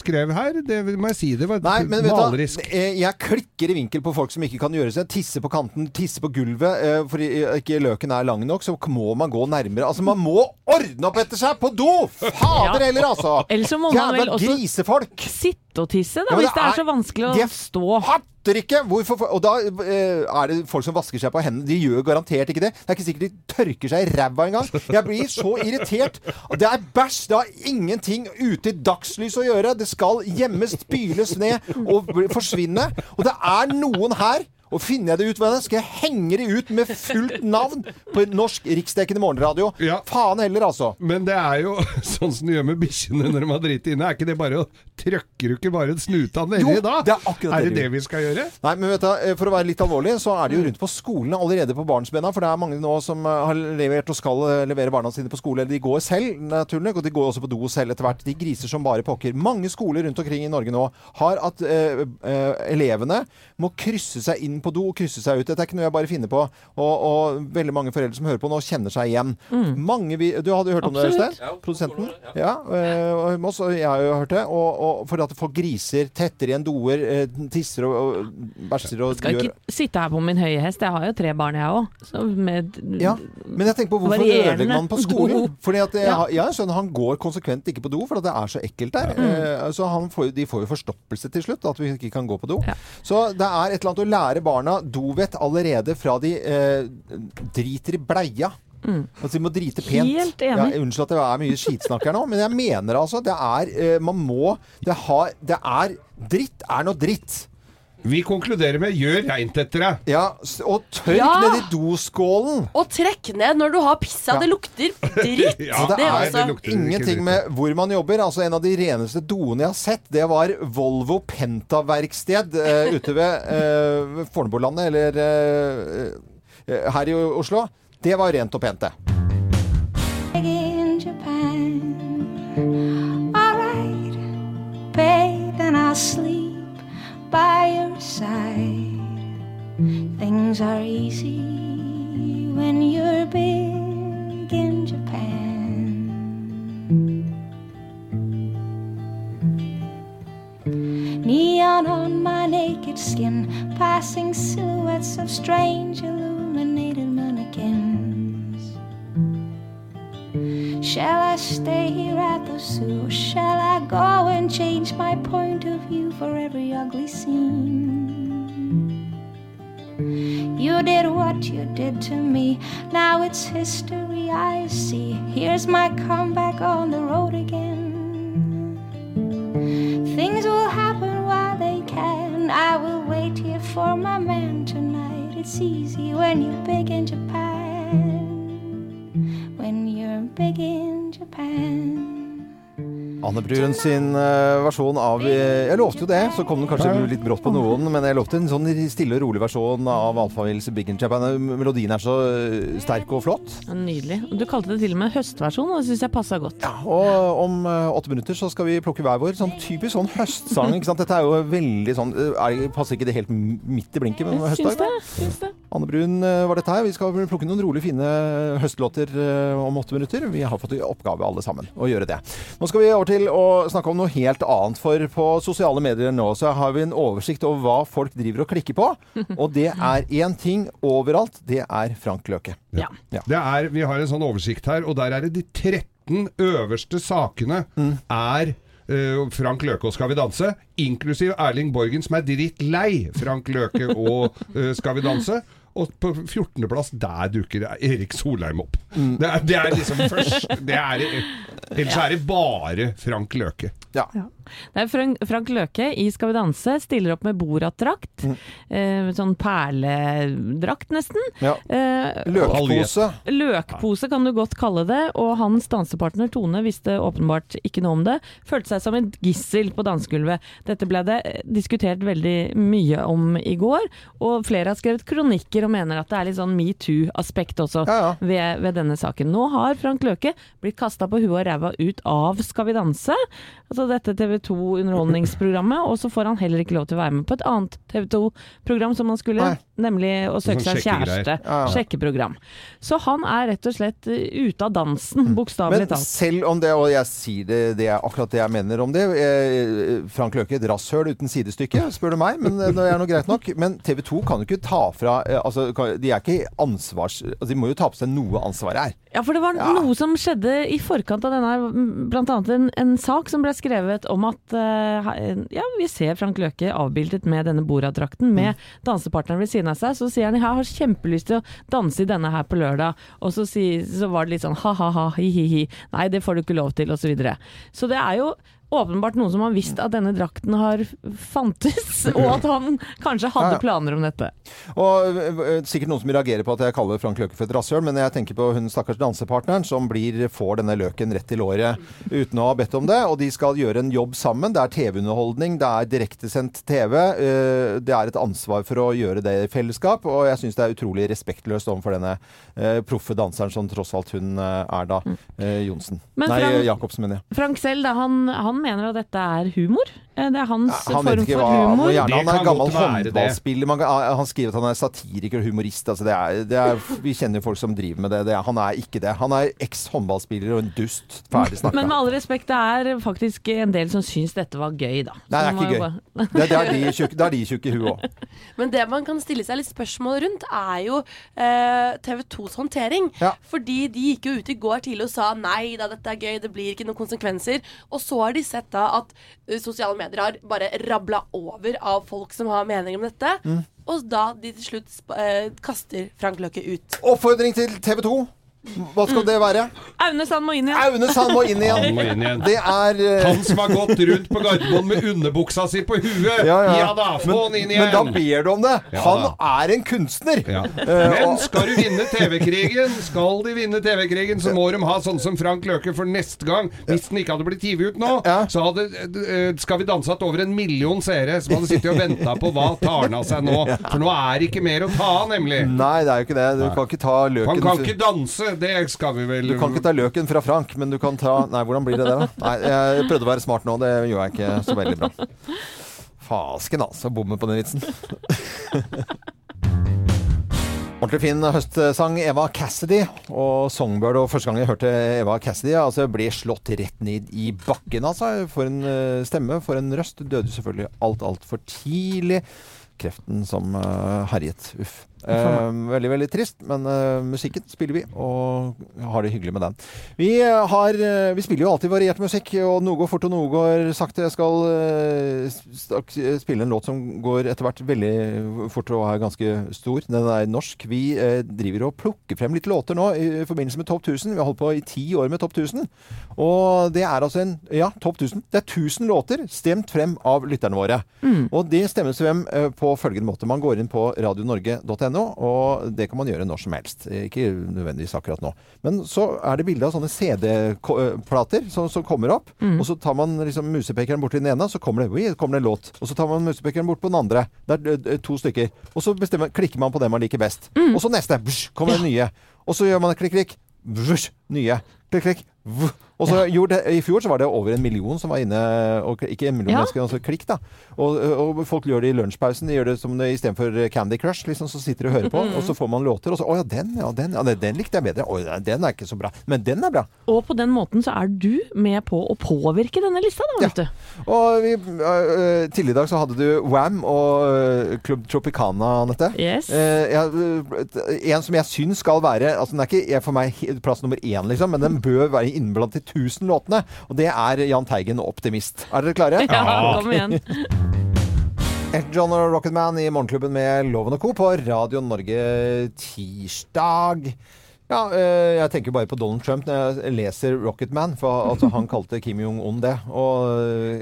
skrev her, det må jeg si. Det var Nei, men vet du, malerisk. Eh, jeg klikker i vinkel på folk som ikke kan gjøre seg. Tisse på kanten, tisse på gulvet. eh, Fordi ikke løken er lang nok, så må man gå nærmere. Altså, man må ordne opp etter seg på do! Fader heller, altså! Jævla grisefolk! sitte og tisse, da, Ja, hvis det er så vanskelig å stå. Hatter ikke! Hvorfor, og da eh, er det folk som vasker seg på hendene. De gjør garantert ikke det. Det er ikke sikkert de tørker seg i ræva engang. Jeg blir så irritert. Det er bæsj. Det har ingenting ute i dagslys å gjøre. Det skal gjemmes, spyles ned og forsvinne. Og det er noen her og finner jeg det ut, venner, skal jeg henge det ut med fullt navn på norsk riksdekkende morgenradio. Ja. Faen heller, altså. Men det er jo sånn som du gjør med bikkjene når de har dritt inne. Er ikke det bare å Trøkker du ikke bare snuta nedi da? det er er det det vi skal gjøre? Nei, men vet du, eh, For å være litt alvorlig, så er det jo rundt på skolene allerede på barnsbena. For det er mange nå som eh, har levert og skal eh, levere barna sine på skole. Eller de går selv, naturlig nok, og de går også på do selv etter hvert. De griser som bare pokker. Mange skoler rundt omkring i Norge nå har at eh, eh, elevene må krysse seg inn på do og krysse seg ut. Dette er ikke noe jeg bare finner på. Og, og veldig mange foreldre som hører på nå, kjenner seg igjen. Mange vi, Du hadde jo hørt om det, Øystein? Ja, Produsenten? Ja. ja øh, Moss, og jeg har jo hørt det. Og, og for at folk griser, tetter igjen doer, eh, tisser og, og bæsjer og Skal gjør ikke sitte her på min høye hest. Jeg har jo tre barn, jeg òg. ja, men jeg tenker på hvorfor ødelegger man på skolen? Fordi at jeg, Ja. jeg skjønner han går konsekvent ikke på do, for at det er så ekkelt der. Mm. så han får, de får jo forstoppelse til slutt, at vi ikke kan gå på do. Ja. Så det er et eller annet å lære barna dovett allerede fra de eh, driter i bleia. Altså de må drite pent. Mm. Helt enig. Ja, unnskyld at det er mye skitsnakk her nå, men jeg mener altså det er eh, Man må Det, har, det er Dritt er noe dritt. Vi konkluderer med 'gjør reint etter deg'. Ja, og tørk Ja. ned i doskålen. Og trekk ned når du har pissa. Ja. Det lukter dritt. Ja, det det er det lukter ingenting med hvor man jobber. Altså En av de reneste doene jeg har sett, det var Volvo Penta-verksted uh, ute ved uh, Fornebulandet, eller eh, her i Oslo. Det var rent og pent, det. in Japan. I bathe and I'll sleep easy when you're big in Japan. Neon on my naked skin, passing silhouettes of strange illuminated mannequins. Shall I stay here at the zoo? Shall I go and change my point of view for every ugly scene? Did what you did to me, now it's history I see. Here's my comeback on the road again. Anne Brun sin eh, versjon av eh, Jeg lovte jo det, så kom den kanskje litt brått på noen, men jeg lovte en sånn stille og rolig versjon av Alfavils Big and Japan. Melodien er så eh, sterk og flott. Nydelig. Og Du kalte det til og med høstversjon, og det syns jeg passa godt. Ja, Og om åtte minutter så skal vi plukke hver vår. Sånn typisk sånn høstsang. ikke sant? Dette er jo veldig sånn Passer ikke det helt midt i blinken Syns høstdag? det. Syns det. Anne Brun eh, var dette her. Vi skal plukke noen rolig fine høstlåter eh, om åtte minutter. Vi har fått i oppgave alle sammen å gjøre det. Nå skal vi over til å snakke om noe helt annet. For på sosiale medier nå så har vi en oversikt over hva folk driver og klikker på. Og det er én ting overalt. Det er Frank Løke. Ja. Det er, vi har en sånn oversikt her, og der er det de 13 øverste sakene er eh, Frank Løke og Skal vi danse, inklusiv Erling Borgen, som er dritt lei Frank Løke og eh, Skal vi danse. Og på 14.-plass, der dukker Erik Solheim opp. Det, er, det er liksom først det er, Ellers er det bare Frank Løke. Ja. Er Frank, Løke i Skal vi danse stiller opp med Borat-drakt. Eh, sånn perledrakt, nesten. Ja. Eh, Løkpose. Løkpose kan du godt kalle det, og hans dansepartner Tone visste åpenbart ikke noe om det. Følte seg som et gissel på dansegulvet. Dette ble det eh, diskutert veldig mye om i går, og flere har skrevet kronikker og mener at det er litt sånn metoo-aspekt også Ved, ved denne saken. Nå har Frank Løke blitt kasta på huet og ræva ut av Skal vi danse, altså dette TV 2-underholdningsprogrammet, og så får han heller ikke lov til å være med på et annet TV 2-program som han skulle, nemlig å søke Sånn seg kjæreste. Ja, ja. Sjekkeprogram. Så han er rett og slett eh, ute av dansen, bokstavelig Men selv om det, og jeg sier det, det er akkurat det jeg mener om det eh, Frank Løke, et rasshøl uten sidestykke, spør du meg, men eh, det er nå greit nok. Men TV 2 kan jo ikke ta fra altså, De er ikke ansvars... Altså, de må jo ta på seg noe ansvar her. Ja, for det var Ja. noe som skjedde i forkant av denne, bl.a. en, en sak som ble skrevet om at eh, ja, vi ser Frank Løke avbildet med denne Borat-drakten med dansepartneren ved siden av seg. Så sier han jeg har kjempelyst til å danse i denne her på lørdag, og så, si, så var det litt sånn ha-ha-ha, hi-hi-hi, nei det får du ikke lov til, osv. Så, videre. så det er jo åpenbart noen som har visst at denne drakten har fantes, og at han kanskje hadde planer om dette. Og øh, sikkert noen som reagerer på at jeg kaller Frank Løke for et rasshøl, men jeg tenker på hun stakkars dansepartneren som blir, får denne løken rett i låret uten å ha bedt om det. Og de skal gjøre en jobb sammen. Det er TV-underholdning, det er direktesendt TV. øh, Det er et ansvar for å gjøre det i fellesskap, og jeg syns det er utrolig respektløst overfor denne proffe danseren som tross alt hun er da. øh, Johnsen. Nei, Jacobsen, mener jeg. Frank selv, da, han, han mener at dette er humor. Eh, Det er hans Han form ikke for hva han humor. gjerne, Han er gammel håndballspiller. Man, han skriver at han er satiriker og humorist. Altså det er, det er, vi kjenner jo folk som driver med det. det er, han er ikke det. Han er eks-håndballspiller og en dust. Ferdig snakka. Men med all respekt, det er faktisk en del som syns dette var gøy, da. Nei, det er ikke gøy. bare- Det, det, er de tjukke, det er de tjukke i huet òg. Men det man kan stille seg litt spørsmål rundt, er jo eh, TV 2s håndtering. Fordi de gikk jo ut i går tidlig og sa nei da, dette er gøy, det blir ikke noen konsekvenser. Og så har de sett da at eh, sosiale medier har bare rabla over av folk som har meninger om dette. Mm. Og da de til slutt eh, kaster Frank Løkke ut. Oppfordring til TV 2. Hva skal det være? Aune Sand må inn igjen. Aune Sand må inn igjen. Han må inn igjen. Det er uh... Han som har gått rundt på Gardermoen med underbuksa si på huet! Ja, ja. Ja da, få han inn igjen! Men da ber du om det. Ja Han da. er en kunstner. Ja. Eh, Men skal du vinne TV-krigen, skal de vinne TV-krigen, så må de ha sånn som Frank Løke for neste gang. Hvis den ikke hadde blitt gitt ut nå, så hadde uh, Skal vi danse hatt over en million seere som hadde sittet og venta på hva tar han av seg nå. For nå er det ikke mer å ta av, nemlig. Nei, det er jo ikke det. Du kan ikke ta løken Han kan ikke danse, det skal vi vel Du kan ikke ta løken fra Frank, men du kan ta Nei, hvordan blir det det, da? Nei, jeg prøvde å være smart nå. Det gjør jeg ikke så veldig bra. Fasken, altså. Bommer på den vitsen. Ordentlig fin høstsang. Eva Cassidy og Songbird. Og første gang jeg hørte Eva Cassidy, altså ble slått rett ned i bakken. Altså. For en eh, stemme, for en røst. Døde selvfølgelig alt, altfor tidlig. Kreften som eh, herjet. Uff. Eh, veldig, veldig trist, men eh, musikken spiller vi, og har det hyggelig med den. Vi, eh, har, eh, vi spiller jo alltid variert musikk, og noe går fort og noe går sakte. Jeg skal eh, spille en låt som går etter hvert veldig fort og er ganske stor. Den er norsk. Vi eh, driver og plukker frem litt låter nå i forbindelse med Topp 1000. Vi har holdt på i ti år med Topp 1000. Og det er altså en Ja, Topp 1000. Det er 1000 låter stemt frem av lytterne våre. Og det stemmes frem på følgende måte. Man går inn på radionorge.no noe, og det kan man gjøre når som helst. Ikke nødvendigvis akkurat nå. Men så er det bilde av sånne CD-plater som, som kommer opp, Mm. og så tar man liksom musepekeren bort til den ene, så kommer det, kommer det en låt. Og så tar man musepekeren bort på den andre. Det er eh, to stykker. Og så klikker man på det man liker best. Mm. Og så neste. Bsj, kommer det nye. Og så gjør man klikk, klikk. Nye. Klikk, klikk. Vuh. Og så gjorde, I fjor så var det over en million som var inne og, Ikke en million, ja. men altså klikk, da. Og, og, folk gjør det i lunsjpausen. De gjør det som istedenfor eh, Candy Crush. Liksom, så sitter de og hører på, mm-hmm. og så får man låter. Og så Å ja, den, ja, den, ja, den likte jeg bedre. Å, den er ikke så bra. Men den er bra. Og på den måten så er du med på å påvirke denne lista, da, vet du. Og vi, uh, eh, tidligere i dag så hadde du Wam og eh, Club Tropicana, Anette. Yes. Uh, jeg, en som jeg syns skal være altså Den er ikke for meg plass nummer én, liksom, men den bør være innblandet 1000 låtene. Og det er Jahn Teigen optimist. Er dere klare? Ja, kom igjen. Elton John og Rocketman i Morgenklubben med Loven og Co. på Radio Norge tirsdag. Ja, eh, jeg tenker bare på Donald Trump når jeg leser Rocketman, for altså, han kalte Kim Jong-un det. Og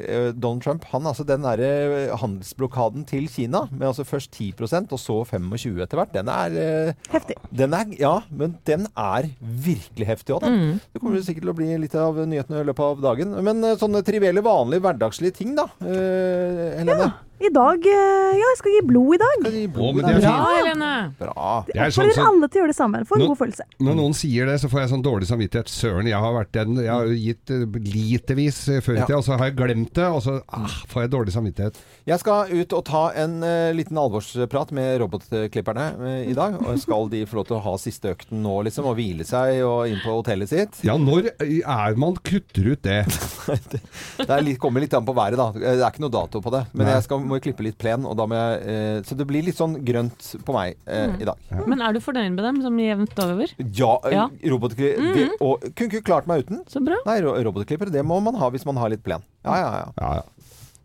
eh, Donald Trump, han altså den derre handelsblokaden til Kina, med altså først 10% og så 25 etter hvert, den er eh, Heftig. Den er, ja, men den er virkelig heftig òg. Mm. Det kommer sikkert til å bli litt av nyhetene i løpet av dagen. Men eh, sånne trivielle, vanlige, hverdagslige ting, da. Eh, Helene? I dag eh, Ja, jeg skal gi blod i dag. Å, men det er Bra, fint. Helene. Bra. Jeg sånn dere alle til å gjøre det samme. Få en god følelse. Når noen sier det, så får jeg sånn dårlig samvittighet. Søren, jeg har vært den Jeg har gitt eh, litervis eh, før i Ja. tida, og så har jeg glemt det, og så ah, får jeg dårlig samvittighet. Jeg skal ut og ta en uh, liten alvorsprat med robotklipperne uh, i dag. Og skal de få lov til å ha siste økten nå, liksom, og hvile seg og inn på hotellet sitt? Ja, når er man kutter ut det? Det er litt, kommer litt an på været, da. Det er ikke noe dato på det. Men Nei. jeg skal, må klippe litt plen, og da må jeg eh, Så det blir litt sånn grønt på meg eh, Mm. i dag. Men er du fornøyd med dem som jevnt over? Ja, eh, Ja. Robotklipper mm -hmm. Og kunne ikke klart meg uten. Så bra. Nei, robotklipper, robotklippere, det må man ha hvis man har litt plen. Ja, ja, ja.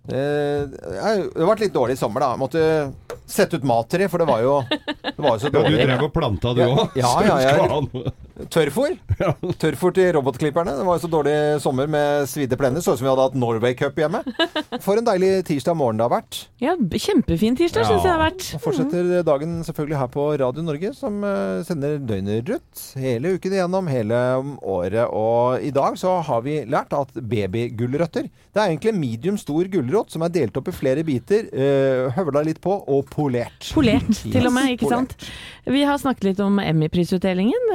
Eh, jeg- det har vært litt dårlig i sommer, da. Jeg måtte sette ut mat til dem, for det var jo, det var jo så Ja, du drev og planta du Ja, òg? Ja, ja, ja. Tørrfôr. Tørrfôr til robotklipperne. Det var jo så dårlig sommer med svidde plener. Så ut som vi hadde hatt Norway Cup hjemme. For en deilig tirsdag morgen det har vært. Ja, kjempefin tirsdag, syns jeg det har vært. Og fortsetter dagen selvfølgelig her på Radio Norge, som eh, sender døgnet rundt. Hele uken igjennom, hele året. Og i dag så har vi lært at babygulrøtter Det er egentlig en medium stor gulrot som er delt opp i flere biter, uh, høvla litt på og polert. Polert, til og med, Ikke ikke sant? Vi har snakket litt om Emmy-prisutdelingen.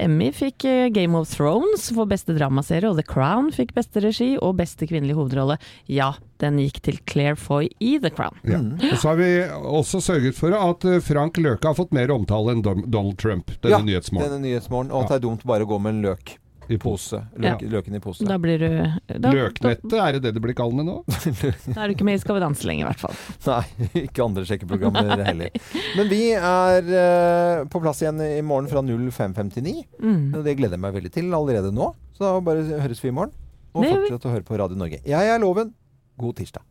Emmy fikk eh, Game of Thrones for beste dramaserie, og The Crown fikk beste regi og beste kvinnelige hovedrolle. Ja, den gikk til Claire Foy i The Crown. Ja. Og så har vi også sørget for at eh, Frank Løke har fått mer omtale enn Donald Trump denne ja, nyhetsmorgen. Denne nyhetsmorgen. Og at det er dumt bare å gå med en løk i pose. Løk, Løken i pose. Da blir du da, Løknettet, er det det du blir kallende med nå? Da er du ikke med i Skal vi danse lenger, i hvert fall. Nei, ikke andre sjekkeprogrammer heller. Men vi er uh, på plass igjen i morgen fra 05.59. Mm. Det gleder jeg meg veldig til allerede nå. Så da bare høres vi i morgen. Og fortsett å høre på Radio Norge. Jeg er Loven. God tirsdag.